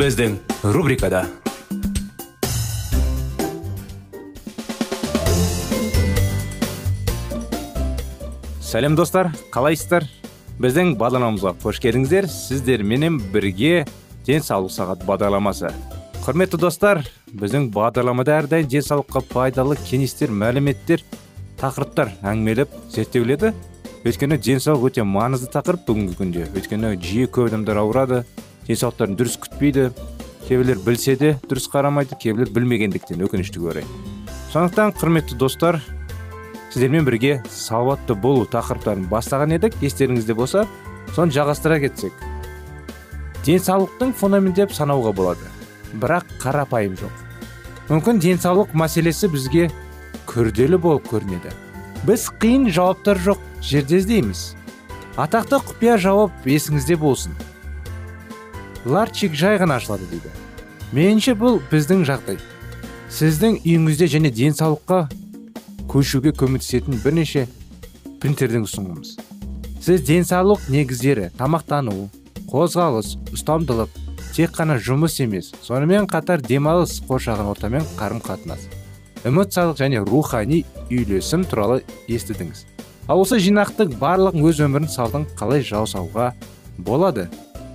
Біздің рубрикада сәлем достар қалайсыздар біздің бағдарламамызға қош келдіңіздер сіздерменен бірге денсаулық сағат бағдарламасы құрметті достар біздің бағдарламада әрдайым денсаулыққа пайдалы кеңестер мәліметтер тақырыптар әңгімелеп зерттеледі өйткені денсаулық өте маңызды тақырып бүгінгі күнде өйткені жиі көп адамдар ауырады денсаулықтарын дұрыс күтпейді кейбіреулер білсе де дұрыс қарамайды кейбіреулер білмегендіктен өкінішті орай сондықтан құрметті достар сіздермен бірге салауатты болу тақырыптарын бастаған едік. Естеріңізде болса соны жалғастыра кетсек. Денсаулықтың фундамент деп санауға болады. Бірақ қарапайым жоқ. Мүмкін денсаулық мәселесі бізге күрделі болып көрінеді. Біз қиын жауаптар жоқ жерде іздейміз. Атақты құпия жауап есіңізде болсын. Ларчик жай ғана ашылады дейді. Меніңше бұл біздің жағдай. Сіздің үйіңізде және денсаулыққа көшуге көмектесетін бірнеше принтердің ұсынымыз сіз денсаулық негіздері тамақтану қозғалыс ұстамдылық тек қана жұмыс емес сонымен қатар демалыс қоршаған ортамен қарым қатынас эмоциялық және рухани үйлесім туралы естідіңіз. Ал осы жинақтың барлығын өз өмірін салдың қалай жасауға болады?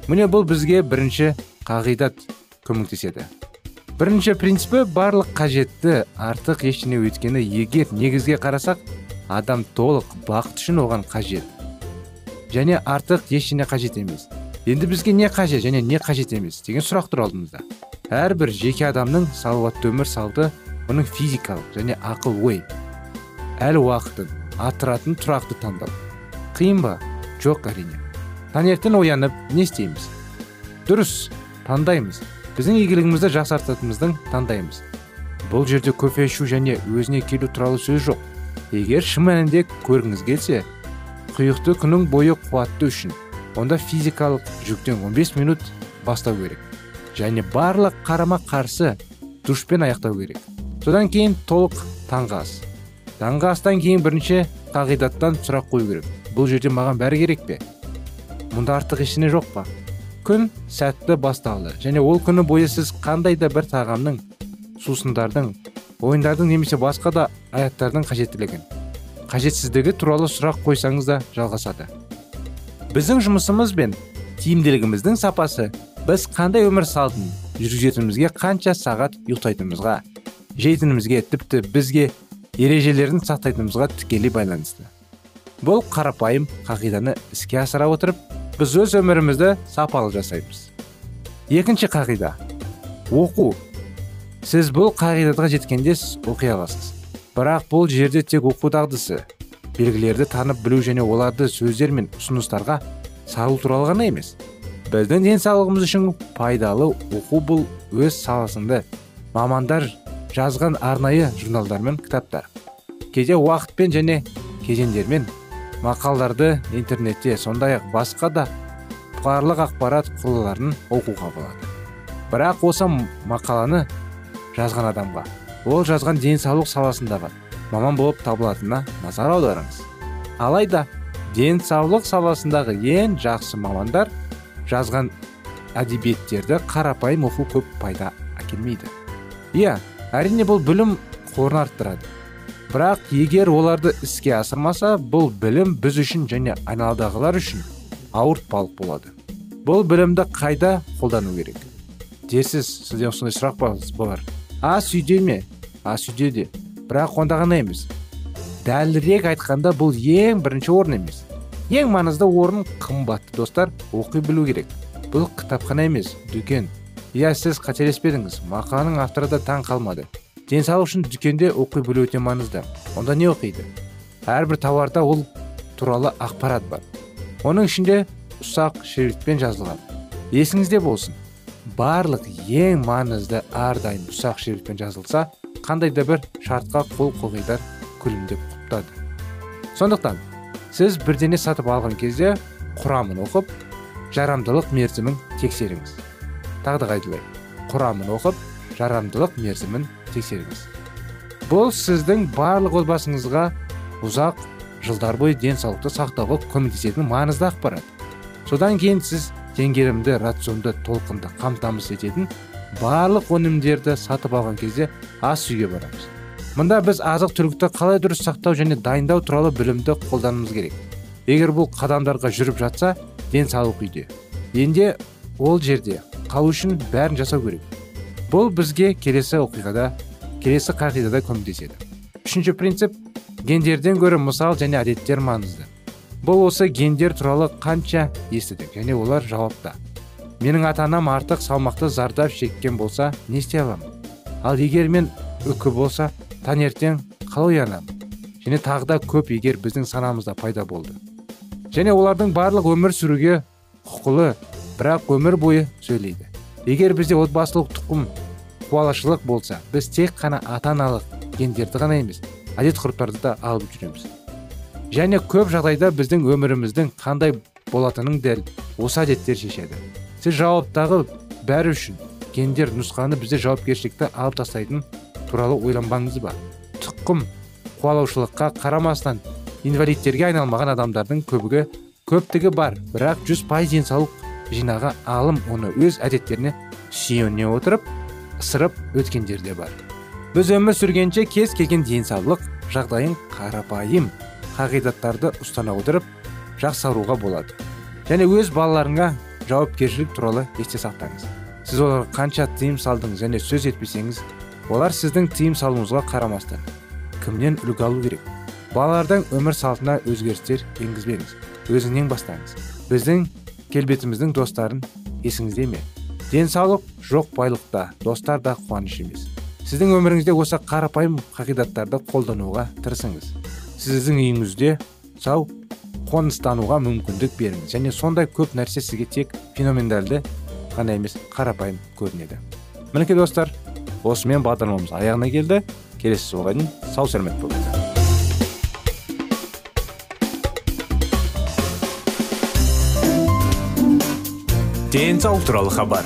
Міне бұл бізге бірінші қағидат көмектеседі. Бірінші принципі барлық қажетті артық ештеңе өйткені егер негізге қарасақ адам толық бақыт үшін оған қажет. Және артық ештеңе қажет емес. Енді бізге не қажет және не қажет емес деген сұрақ тұр алдымызда. Әрбір жеке адамның салауатты өмір салты оның физикалық және ақыл ой әл уақытын атыратын тұрақты таңдау. Қиын ба? Жоқ әрине. Таңертең оянып не істейміз? Дұрыс таңдаймыз біздің игілігімізді жақсартатынымыздың таңдаймыз бұл жерде кофе ішу және өзіне келу туралы сөз жоқ. Егер шын мәнінде көргіңіз келсе құйықты күнің бойы қуатты үшін онда физикалық жүктен 15 минут бастау керек. Және барлық қарама қарсы душпен аяқтау керек. Содан кейін толық таңғы ас. Таңғы астан кейін бірінші қағидаттан сұрақ қою керек. Бұл жерде маған бәрі керек пе? Мұнда артық ештеңе жоқ па күн сәтті басталды және ол күні бойы сіз қандай да бір тағамның сусындардың ойындардың немесе басқа да аяттардың қажеттілігін қажетсіздігі туралы сұрақ қойсаңыз да жалғасады біздің жұмысымыз бен тиімділігіміздің сапасы біз қандай өмір салтын жүргізетінімізге қанша сағат ұйықтайтынымызға жейтінімізге тіпті бізге ережелерін сақтайтынымызға тікелей байланысты бұл қарапайым қағиданы іске асыра отырып біз өз өмірімізді сапалы жасаймыз екінші қағида оқу сіз бұл қағидаға жеткенде оқи аласыз бірақ бұл жерде тек оқу дағдысы белгілерді танып білу және оларды сөздер мен ұсыныстарға салу туралы ғана емес біздің денсаулығымыз үшін пайдалы оқу бұл өз саласында мамандар жазған арнайы журналдар мен кітаптар кейде уақытпен және кезеңдермен мақалдарды интернетте сондай ақ басқа да барлық ақпарат құрылғыларын оқуға болады. Бірақ осы мақаланы жазған адамға ол жазған денсаулық саласындағы маман болып табылатынына назар аударыңыз. Алайда денсаулық саласындағы ең жақсы мамандар жазған әдебиеттерді қарапайым оқу көп пайда әкелмейді. Иә әрине бұл білім қорын арттырады. Бірақ егер оларды іске асырмаса бұл білім біз үшін және айналадағылар үшін ауыртпалық болады. Бұл білімді қайда қолдану керек? Дерсіз сізде осындай сұрақ бар ас үйде ме? Ас үйде де. Бірақ онда ғана емес. Дәлірек айтқанда бұл ең бірінші орын емес. Ең маңызды орын қымбатты достар оқи білу керек. Бұл кітапхана емес дүкен. Иә сіз қателеспедіңіз. Мақаланың авторы да таң қалмады. Денсаулық үшін дүкенде оқи білу өте маңызды. Онда не оқиды? Әрбір тауарда ол туралы ақпарат бар. Оның ішінде ұсақ шрифтпен жазылған. Есіңізде болсын. Барлық ең маңызды әрдайым ұсақ шрифтпен жазылса қандай да бір шартқа қол қойғандар күлімдеп құптады. Сондықтан сіз бірдене сатып алған кезде құрамын оқып жарамдылық мерзімін тексеріңіз. Тағы да қайталаймын құрамын оқып жарамдылық мерзімін тексеріңіз. Бұл сіздің барлық отбасыңызға ұзақ жылдар бойы денсаулықты сақтауға көмектесетін маңызды ақпарат. Содан кейін сіз теңгерімді рационды толқынды қамтамасыз ететін барлық өнімдерді сатып алған кезде ас үйге барамыз. Мында біз азық түлікті қалай дұрыс сақтау және дайындау туралы білімді қолдануымыз керек. Егер бұл қадамдарға жүріп жатса денсаулық үйде. Енді ол жерде қалу үшін бәрін жасау керек. Бұл бізге келесі оқиғада келесі қағидада көмектеседі. Үшінші принцип гендерден гөрі мысал және әдеттер маңызды. Бұл осы гендер туралы қанша естідік және олар жауапта менің ата анам артық салмақты зардап шеккен болса не істей аламын? Ал егер мен үкі болса таңертең қалай оянамын? Және тағы да көп егер біздің санамызда пайда болды. Және олардың барлық өмір сүруге құқылы бірақ өмір бойы сөйлейді. Егер бізде отбасылық тұқым қуалашылық болса біз тек қана ата аналық гендерді ғана емес әдет ғұрыптарды да алып жүреміз. Және көп жағдайда біздің өміріміздің қандай болатынын дәл осы әдеттер шешеді. Сіз жауаптағы бәрі үшін гендер нұсқаны бізде жауапкершілікті алып тастайтын туралы ойланбаңыз ба? Тұқым қуалаушылыққа қарамастан инвалидтерге айналмаған адамдардың көбігі көптігі бар бірақ жүз пайыз денсаулық жинағы алым оны өз әдеттеріне сүйене отырып ысырып өткендер де бар. Біз өмір сүргенше кез келген денсаулық жағдайын қарапайым қағидаттарды ұстана отырып жақсаруға болады. Және өз балаларыңа жауапкершілік туралы есте сақтаңыз. Сіз оларға қанша тыйым салдыңыз және сөз етпесеңіз олар сіздің тыйым салуыңызға қарамастан кімнен үлгі алу керек? Балалардың өмір салтына өзгерістер енгізбеңіз өзіңнен бастаңыз. Біздің келбетіміздің достарын есіңізде ме? Денсаулық жоқ байлықта. Достар да қуаныш емес. Сіздің өміріңізде осы қарапайым қағидаттарды қолдануға тырысыңыз. Сіздің үйіңізде сау қоныстануға мүмкіндік беріңіз. Және сондай көп нәрсе сізге тек феноменальды ғана емес қарапайым көрінеді. Мінекей достар осымен бағдарламамыз аяғына келді. Келесі жолға дейін сау сәлемет болыңыздар. Денсаулық туралы хабар.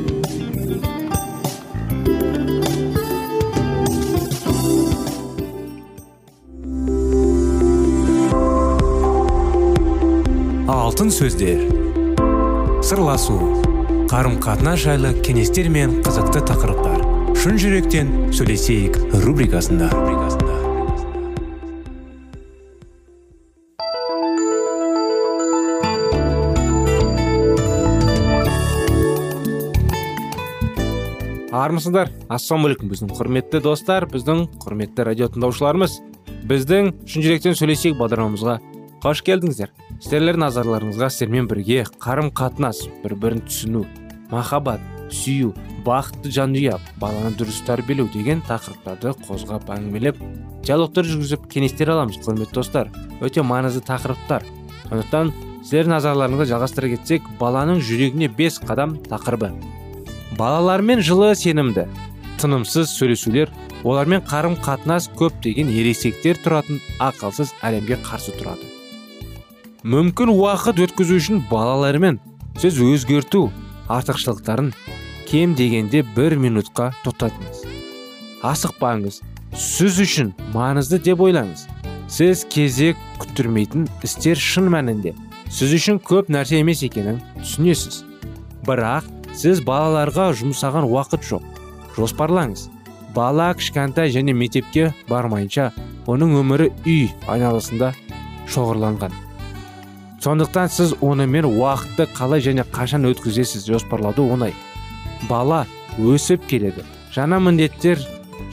Алтын сөздер. Сырласу қарым қатынас жайлы кеңестер мен қызықты тақырыптар. Шын жүректен сөйлесейік рубрикасында. Армысыздар ассалаумағалейкум біздің құрметті достар біздің құрметті радио тыңдаушыларымыз. Біздің шын жүректен сөйлесейік бағдарламамызға. Қош келдіңіздер. Сіздерлер назарларыңызға сіздермен бірге қарым қатынас бір бірін түсіну махаббат сүю бақытты жанұя баланы дұрыс тәрбиелеу деген тақырыптарды қозғап әңгімелеп диалогтар жүргізіп кеңестер аламыз құрметті достар. Өте маңызды тақырыптар. Сондықтан сіздер назарларыңызға жалғастыра кетсек баланың жүрегіне бес қадам тақырыбы. Балалармен жылы сенімді тынымсыз сөйлесулер олармен қарым қатынас көптеген ересектер тұратын ақылсыз әлемге қарсы тұрады. Мүмкін уақыт өткізу үшін балалармен сіз өзгерту артықшылықтарын кем дегенде бір минутқа тоқтатыңыз. Асықпаңыз. Сіз үшін маңызды деп ойлаңыз. Сіз кезек күттірмейтін істер шын мәнінде. Сіз үшін көп нәрсе емес екенін түсінесіз. Бірақ сіз балаларға жұмсаған уақыт жоқ. Жоспарлаңыз. Бала кішкентай және мектепке бармайынша оның өмірі үй айналасында шоғырланған. Сондықтан сіз онымен уақытты қалай және қашан өткізесіз жоспарлауды оңай. Бала өсіп келеді. Жаңа міндеттер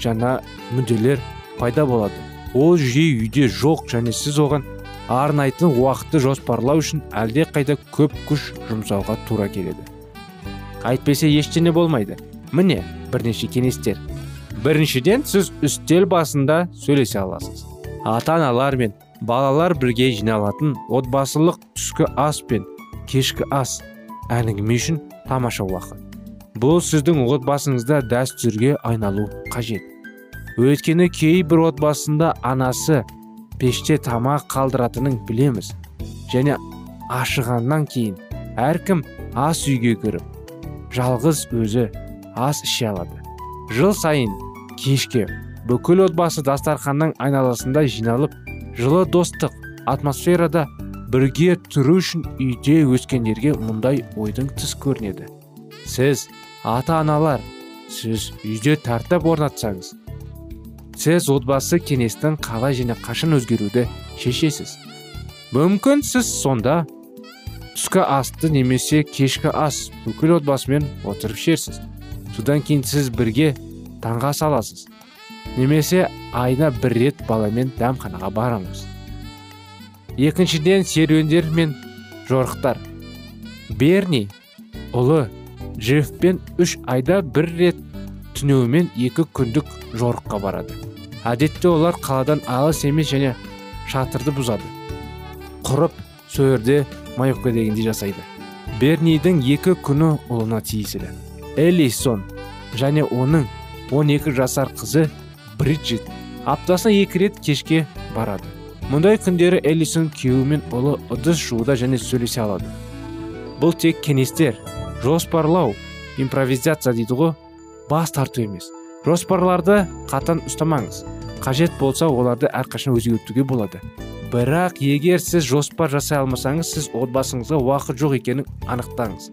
жаңа мүдделер пайда болады. Ол жүйе үйде жоқ және сіз оған арнайтын уақытты жоспарлау үшін әлде қайда көп күш жұмсауға тура келеді. Әйтпесе ештеңе болмайды. Міне бірнеше кеңестер. Біріншіден сіз үстел басында сөйлесе аласыз. Ата аналар мен балалар бірге жиналатын отбасылық түскі ас пен кешкі ас әңгіме үшін тамаша уақыт. Бұл сіздің отбасыңызда дәстүрге айналу қажет. Өйткені кейбір отбасында анасы пеште тамақ қалдыратынын білеміз. Және ашығаннан кейін әркім ас үйге кіріп жалғыз өзі ас іше алады. Жыл сайын кешке бүкіл отбасы дастарханның айналасында жиналып жылы достық атмосферада бірге тұру үшін үйде өскендерге мұндай ойдың түс көрінеді. Сіз ата аналар сіз үйде тәртіп орнатсаңыз сіз отбасы кеңестің қалай және қашан өзгеруді шешесіз. Мүмкін сіз сонда түскі асты немесе кешкі ас бүкіл отбасымен отырып ішерсіз. Содан кейін сіз бірге таңға саласыз. Немесе айына бір рет баламен дәмханаға барамыз. Екіншіден серуендер мен жорықтар. Берни ұлы джеффпен үш айда бір рет түнеуімен екі күндік жорыққа барады. Әдетте олар қаладан алыс емес және шатырды бұзады. Құрып сөрде майовка дегенде жасайды. Бернидің екі күні ұлына тиесілі. Эллисон және оның 12 жасар қызы бриджит аптасына екі рет кешке барады. Мұндай күндері эллисон күйеуі мен ұлы ыдыс жууда және сөйлесе алады. Бұл тек кеңестер жоспарлау импровизация дейді ғой бас тарту емес. Жоспарларды қатан ұстамаңыз. Қажет болса оларды әрқашан өзгертуге болады. Бірақ егер сіз жоспар жасай алмасаңыз сіз отбасыңызға уақыт жоқ екенін анықтаңыз.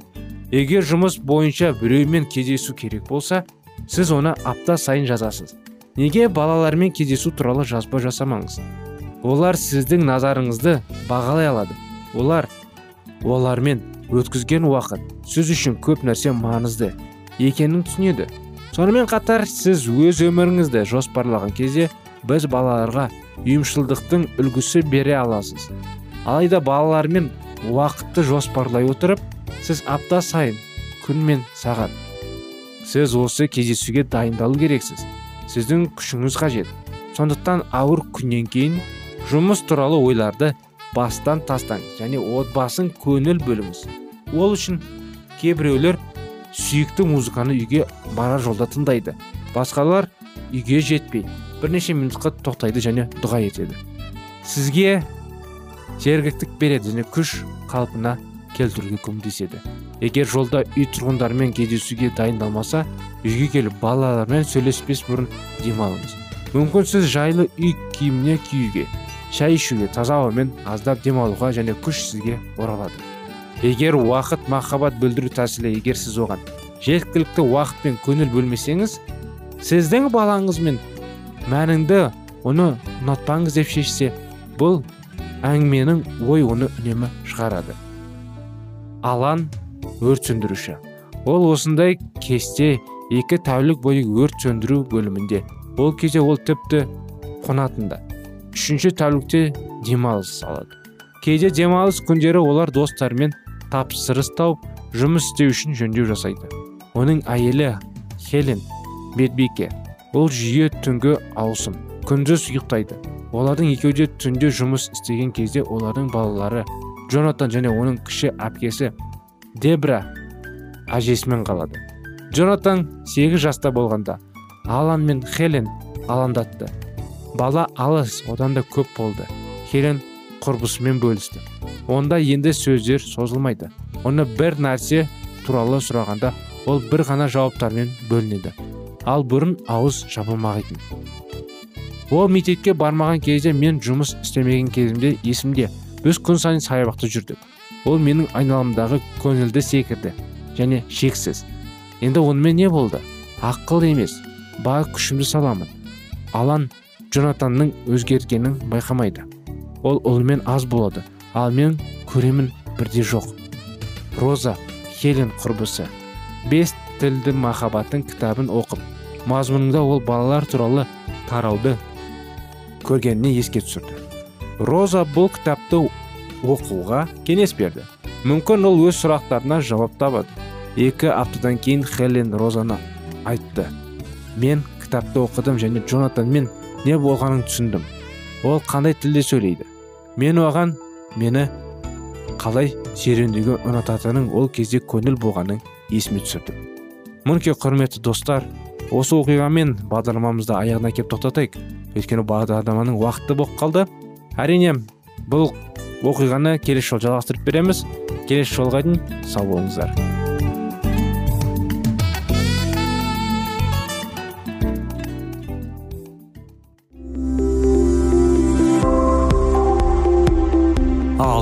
Егер жұмыс бойынша біреумен кездесу керек болса сіз оны апта сайын жазасыз. Неге балалармен кездесу туралы жазба жасамаңыз? Олар сіздің назарыңызды бағалай алады. Олар олармен өткізген уақыт сіз үшін көп нәрсе маңызды екенін түсінеді. Сонымен қатар сіз өз өміріңізді жоспарлаған кезде біз балаларға ұйымшылдықтың үлгісі бере аласыз. Алайда балалармен уақытты жоспарлай отырып сіз апта сайын күн мен сағат сіз осы кездесуге дайындалу керексіз. Сіздің күшіңіз қажет. Сондықтан ауыр күннен кейін жұмыс туралы ойларды бастан тастаңыз және отбасын көңіл бөліңіз. Ол үшін кейбіреулер сүйікті музыканы үйге барар жолда тыңдайды. Басқалар үйге жетпей бірнеше минутқа тоқтайды және дұға етеді. Сізге сергектік береді және күш қалпына келтіруге көмектеседі. Егер жолда үй тұрғындарымен кездесуге дайындалмаса үйге келіп балалармен сөйлеспес бұрын демалыңыз. Мүмкін сіз жайлы үй киіміне киюге шай ішуге таза ауамен аздап демалуға және күш сізге оралады. Егер уақыт махаббат білдіру тәсілі егер сіз оған жеткілікті уақыт пен көңіл бөлмесеңіз сіздің балаңызмен мәніңді оны ұнатпаңыз деп шешсе бұл әңгіменің ой оны үнемі шығарады. Алан өрт сөндіруші. Ол осындай кесте екі тәулік бойы өрт сөндіру бөлімінде. Ол кезде ол тіпті қонатында. Үшінші тәулікте демалыс алады кейде демалыс күндері олар достарымен тапсырыс тауып жұмыс істеу үшін жөндеу жасайды. Оның әйелі хелен медбике ол жүйе түнгі ауысым күндіз ұйықтайды. Олардың екеуі де түнде жұмыс істеген кезде олардың балалары джонатан және оның кіші әпкесі дебра әжесімен қалады. Джонатан 8 жаста болғанда алан мен хелен аландатты бала алыс одан да көп болды. Хелен құрбысымен бөлісті. Онда енді сөздер созылмайды. Оны бір нәрсе туралы сұрағанда ол бір ғана жауаптармен бөлінеді. Ал бұрын ауыз жабылмаған ол мектепке бармаған кезде мен жұмыс істемеген кезімде есімде біз күн сайын саябақта жүрдік. Ол менің айналамдағы көңілді секірді және шексіз. Енді онымен не болды? Ақыл емес. Бар күшімді саламын. Алан джонатанның өзгергенін байқамайды. Ол ұлымен аз болады. Ал мен көремін бірде жоқ. Роза хелен құрбысы. Бес тілді махаббаттың кітабын оқып мазмұнында ол балалар туралы тарауды көргеніне еске түсірді. Роза бұл кітапты оқуға кеңес берді. Мүмкін ол өз сұрақтарына жауап табады. Екі аптадан кейін хелен розаны айтты. Мен кітапты оқыдым және джонатанмен не болғанын түсіндім. Ол қандай тілде сөйлейді? Мен оған мені қалай серуендеуге ұнататынын ол кезде көңіл болғанын есіме түсірдім. Мінекей құрметті достар осы оқиғамен бағдарламамызды аяғына келіп тоқтатайық. Өйткені бағдарламаның уақыты болып қалды. Әрине бұл оқиғаны келесі жолы жалғастырып береміз. Келесі жолға дейін сау болыңыздар.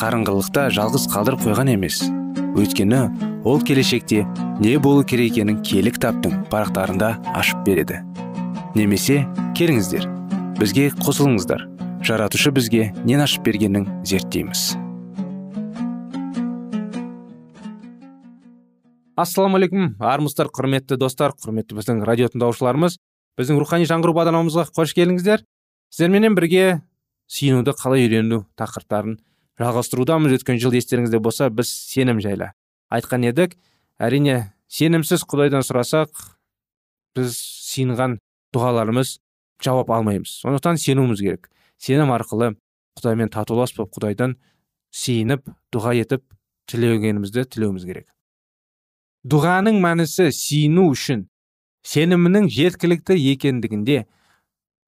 қарыңғылықта жалғыз қалдырып қойған емес. Өйткені ол келешекте не болу керек екенін киелі кітаптың парақтарында ашып береді. Немесе келіңіздер бізге қосылыңыздар. Жаратушы бізге нен ашып бергенін зерттейміз. Ассалаумағалейкум армысыздар құрметті достар құрметті біздің радио тыңдаушыларымыз. Біздің рухани жаңғыру бағдарламамызға қош келдіңіздер. Сіздерменен бірге сүйінуді қалай үйрену тақырыптарын жалғастырудамыз өткен жыл естеріңізде болса біз сенім жайлы айтқан едік. Әрине сенімсіз құдайдан сұрасақ біз сиынған дұғаларымыз жауап алмаймыз. Сондықтан сенуіміз керек. Сенім арқылы құдаймен татулас болып құдайдан сиініп дұға етіп тілегенімізді тілеуіміз керек. Дұғаның мәнісі сиыну үшін сенімінің жеткілікті екендігінде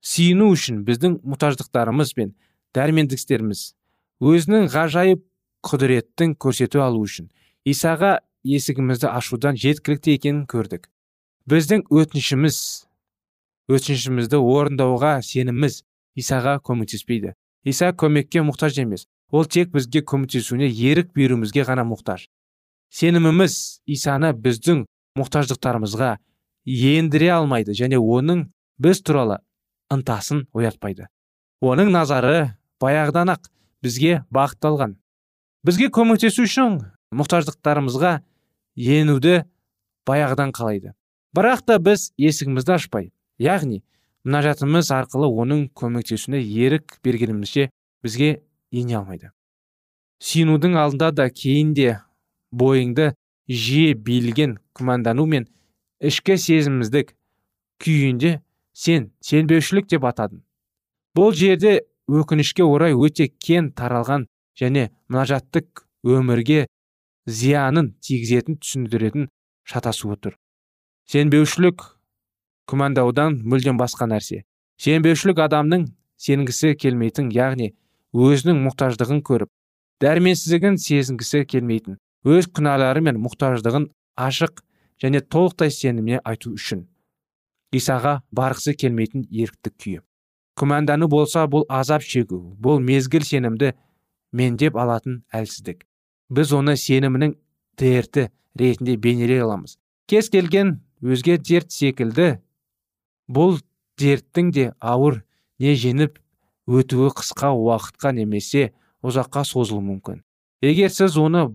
сиыну үшін біздің мұқтаждықтарымыз бен дәрмендіктеріміз өзінің ғажайып құдіреттің көрсету алу үшін. Исаға есігімізді ашудан жеткілікті екенін көрдік. Біздің өтінішіміз өтінішімізді орындауға сеніміміз исаға көмектеспейді. Иса көмекке мұқтаж емес ол тек бізге көмектесуіне ерік беруімізге ғана мұқтаж. Сеніміміз исаны біздің мұқтаждықтарымызға ендіре алмайды және оның біз туралы ынтасын оятпайды. Оның назары баяғыдан ақ бізге бағытталған. Бізге көмектесу үшін мұқтаждықтарымызға енуді баяғыдан қалайды. Бірақ та біз есігімізді ашпай яғни мұнажатымыз арқылы оның көмектесуіне ерік бергенімізше бізге ене алмайды. Сүйінудің алдында да кейін де бойыңды жиі билген күмәндану мен ішкі сезіміміздік күйінде сен сенбеушілік деп атадың. Бұл жерде өкінішке орай өте кен таралған және мұнажаттық өмірге зиянын тигізетін түсіндіретін шатасуы тұр. Сенбеушілік күмәндаудан мүлдем басқа нәрсе. Сенбеушілік адамның сенгісі келмейтін яғни өзінің мұқтаждығын көріп дәрменсіздігін сезінгісі келмейтін өз күнәлары мен мұқтаждығын ашық және толықтай сеніміне айту үшін. Исаға барғысы келмейтін еріктік күйі. Күмәндану болса бұл азап шегу бұл мезгіл сенімді мендеп алатын әлсіздік. Біз оны сенімінің дерті ретінде бейнелей аламыз. Кез келген өзге дерт секілді бұл дерттің де ауыр не жеңіп өтуі қысқа уақытқа немесе ұзаққа созылуы мүмкін. Егер сіз оны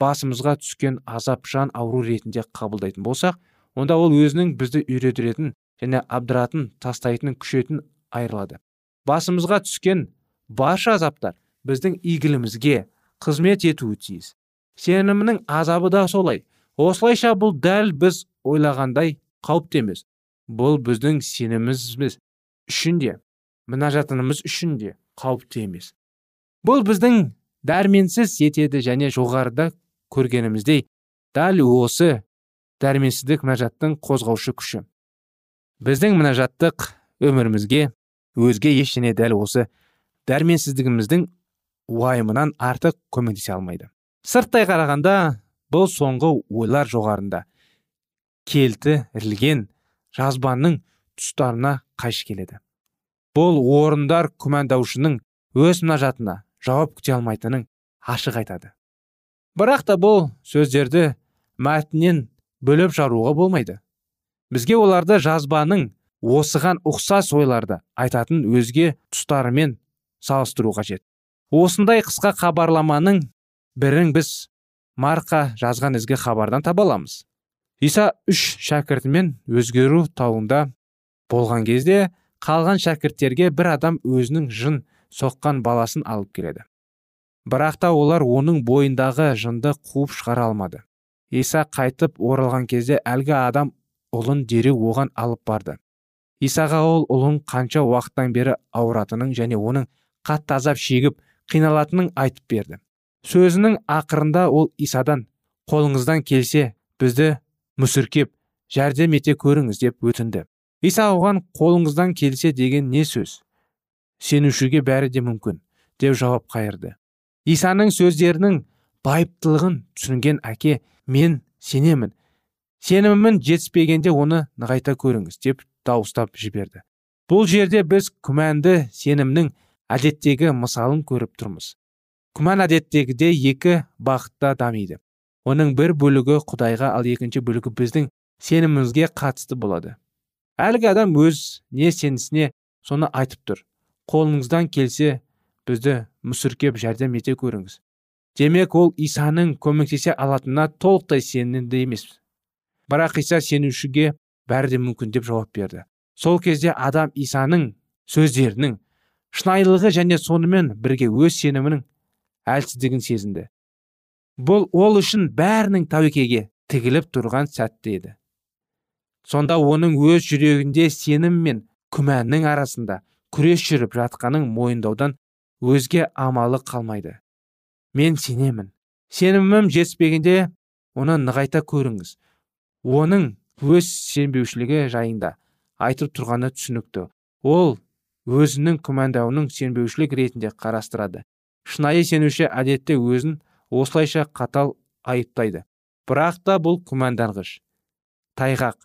басымызға түскен азап жан ауру ретінде қабылдайтын болсақ онда ол өзінің бізді үйретіретін және абдыратын тастайтын күшетін айырылады. Басымызға түскен барша азаптар біздің игілімізге қызмет етуі тиіс. Сенімнің азабы да солай. Осылайша бұл дәл біз ойлағандай қауіпті емес. Бұл біздің сеніміміз үшін де мінажатынымыз үшін де қауіпті емес. Бұл біздің дәрменсіз етеді және жоғарыда көргеніміздей дәл осы дәрменсіздік мінажаттың қозғаушы күші. Біздің мінажаттық өмірімізге өзге ештеңе дәл осы дәрменсіздігіміздің уайымынан артық көмектесе алмайды. Сырттай қарағанда бұл соңғы ойлар жоғарында келтірілген жазбаның тұстарына қайшы келеді. Бұл орындар күмәндаушының өз мұнажатына жауап күте алмайтынын ашық айтады. Бірақ та бұл сөздерді мәтіннен бөліп жаруға болмайды. Бізге оларды жазбаның осыған ұқсас ойларды айтатын өзге тұстарымен салыстыру қажет. Осындай қысқа хабарламаның бірін біз марқа жазған ізгі хабардан таба аламыз. Иса үш шәкіртімен өзгеру тауында болған кезде қалған шәкірттерге бір адам өзінің жын соққан баласын алып келеді. Бірақ та олар оның бойындағы жынды қуып шығара алмады. Иса қайтып оралған кезде әлгі адам ұлын дереу оған алып барды. Исаға ол ұлын қанша уақыттан бері ауыратынын және оның қатты азап шегіп қиналатынын айтып берді. Сөзінің ақырында ол исадан қолыңыздан келсе бізді мүсіркеп жәрдем ете көріңіз деп өтінді. Иса оған қолыңыздан келсе деген не сөз? Сенушіге бәрі де мүмкін деп жауап қайырды. Исаның сөздерінің байыптылығын түсінген әке мен сенемін. Сенімімін жетіспегенде оны нығайта көріңіз деп дауыстап жіберді. Бұл жерде біз күмәнді сенімнің әдеттегі мысалын көріп тұрмыз. Күмән әдеттегіде екі бағытта дамиды. Оның бір бөлігі құдайға ал екінші бөлігі біздің сенімімізге қатысты болады. Әлгі адам өз не сенісіне соны айтып тұр. Қолыңыздан келсе бізді мүсіркеп жәрдем ете көріңіз. Демек ол исаның көмектесе алатынына толықтай сенімді емес. Бірақ иса сенушіге бәрі де мүмкін деп жауап берді. Сол кезде адам исаның сөздерінің шынайылығы және сонымен бірге өз сенімінің әлсіздігін сезінді. Бұл ол үшін бәрінің тәуекеге тігіліп тұрған сәтте еді. Сонда оның өз жүрегінде сенім мен күмәннің арасында күрес жүріп жатқанын мойындаудан өзге амалы қалмайды. Мен сенемін. Сенімім жетіспегенде оны нығайта көріңіз. Оның өз сенбеушілігі жайында айтып тұрғаны түсінікті. Ол өзінің күмәндауының сенбеушілік ретінде қарастырады. Шынайы сенуші әдетте өзін осылайша қатал айыптайды. Бірақ та бұл күмәнданғыш. Тайғақ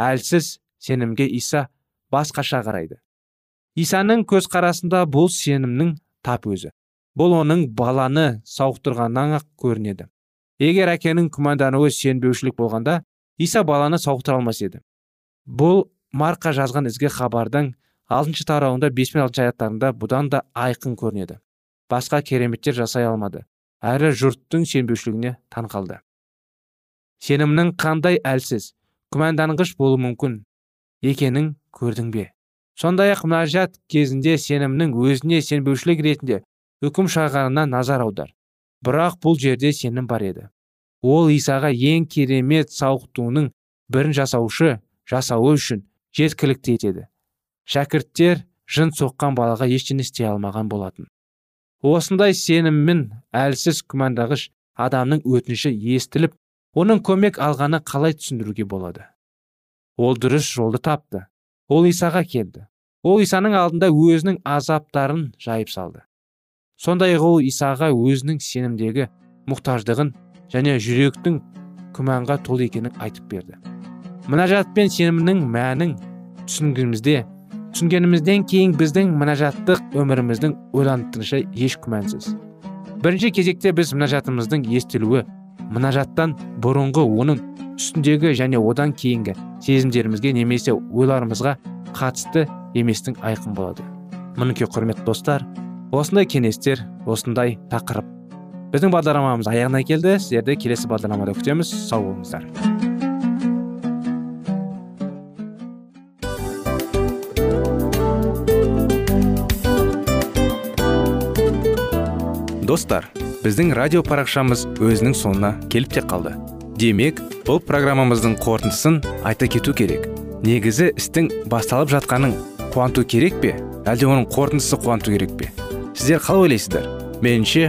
әлсіз сенімге иса басқаша қарайды. Исаның көзқарасында бұл сенімнің тап өзі. Бұл оның баланы сауықтырғаннан ақ көрінеді. Егер әкенің күмәндануы сенбеушілік болғанда иса баланы сауықтыра алмас еді. Бұл марқа жазған ізгі хабардың алтыншы тарауында бес пен алтыншы аяттарында бұдан да айқын көрінеді. Басқа кереметтер жасай алмады. Әрі жұрттың сенбеушілігіне таң қалды. Сенімнің қандай әлсіз күмәнданғыш болуы мүмкін екенін көрдің бе? Сондай ақ мұнажат кезінде сенімнің өзіне сенбеушілік ретінде үкім шығарғанына назар аудар. Бірақ бұл жерде сенім бар еді. Ол исаға ең керемет сауықтуының бірін жасаушы жасауы үшін жеткілікті етеді. Шәкірттер жын соққан балаға ештеңе істей алмаған болатын. Осындай сеніммен әлсіз күмәндағыш адамның өтініші естіліп оның көмек алғаны қалай түсіндіруге болады? Ол дұрыс жолды тапты. Ол исаға келді. Ол исаның алдында өзінің азаптарын жайып салды. Сондай ақ ол исаға өзінің сенімдегі мұқтаждығын және жүректің күмәнға толы екенін айтып берді. Мінәжат пен сенімнің мәнін түсінгенімізде түсінгенімізден кейін біздің мінәжаттық өміріміздің ойлантырышы еш күмәнсіз. Бірінші кезекте біз мінәжатымыздың естілуі мінәжаттан бұрынғы оның үстіндегі және одан кейінгі сезімдерімізге немесе ойларымызға қатысты еместің айқын болады. Мінекей құрметті достар осындай кеңестер осындай тақырып біздің бағдарламамыз аяғына келді. Сіздерді келесі бағдарламада күтеміз. Сау болыңыздар. Достар біздің радио парақшамыз өзінің соңына келіп те қалды. Демек бұл программамыздың қорытындысын айта кету керек. Негізі істің басталып жатқанын қуанту керек пе? Әлде оның қорытындысы қуанту керек пе? Сіздер қалай ойлайсыздар? Меніңше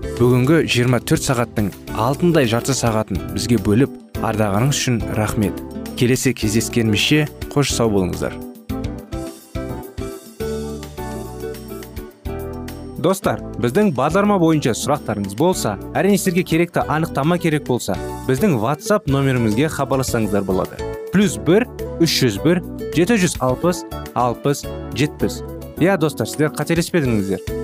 Бүгінгі 24 сағаттың алтындай жарты сағатын бізге бөліп ардағаныңыз үшін рахмет. Келесі кездескенімізше қош сау болыңыздар. Достар біздің бағдарлама бойынша сұрақтарыңыз болса әрине сіздерге керекті анықтама керек болса біздің whatsapp нөмірімізге хабарлассаңыздар болады. Плюс бір үш жүз бір жеті жүз алпыс алпыс жетпіс. Иә достар сіздер қателеспедіңіздер.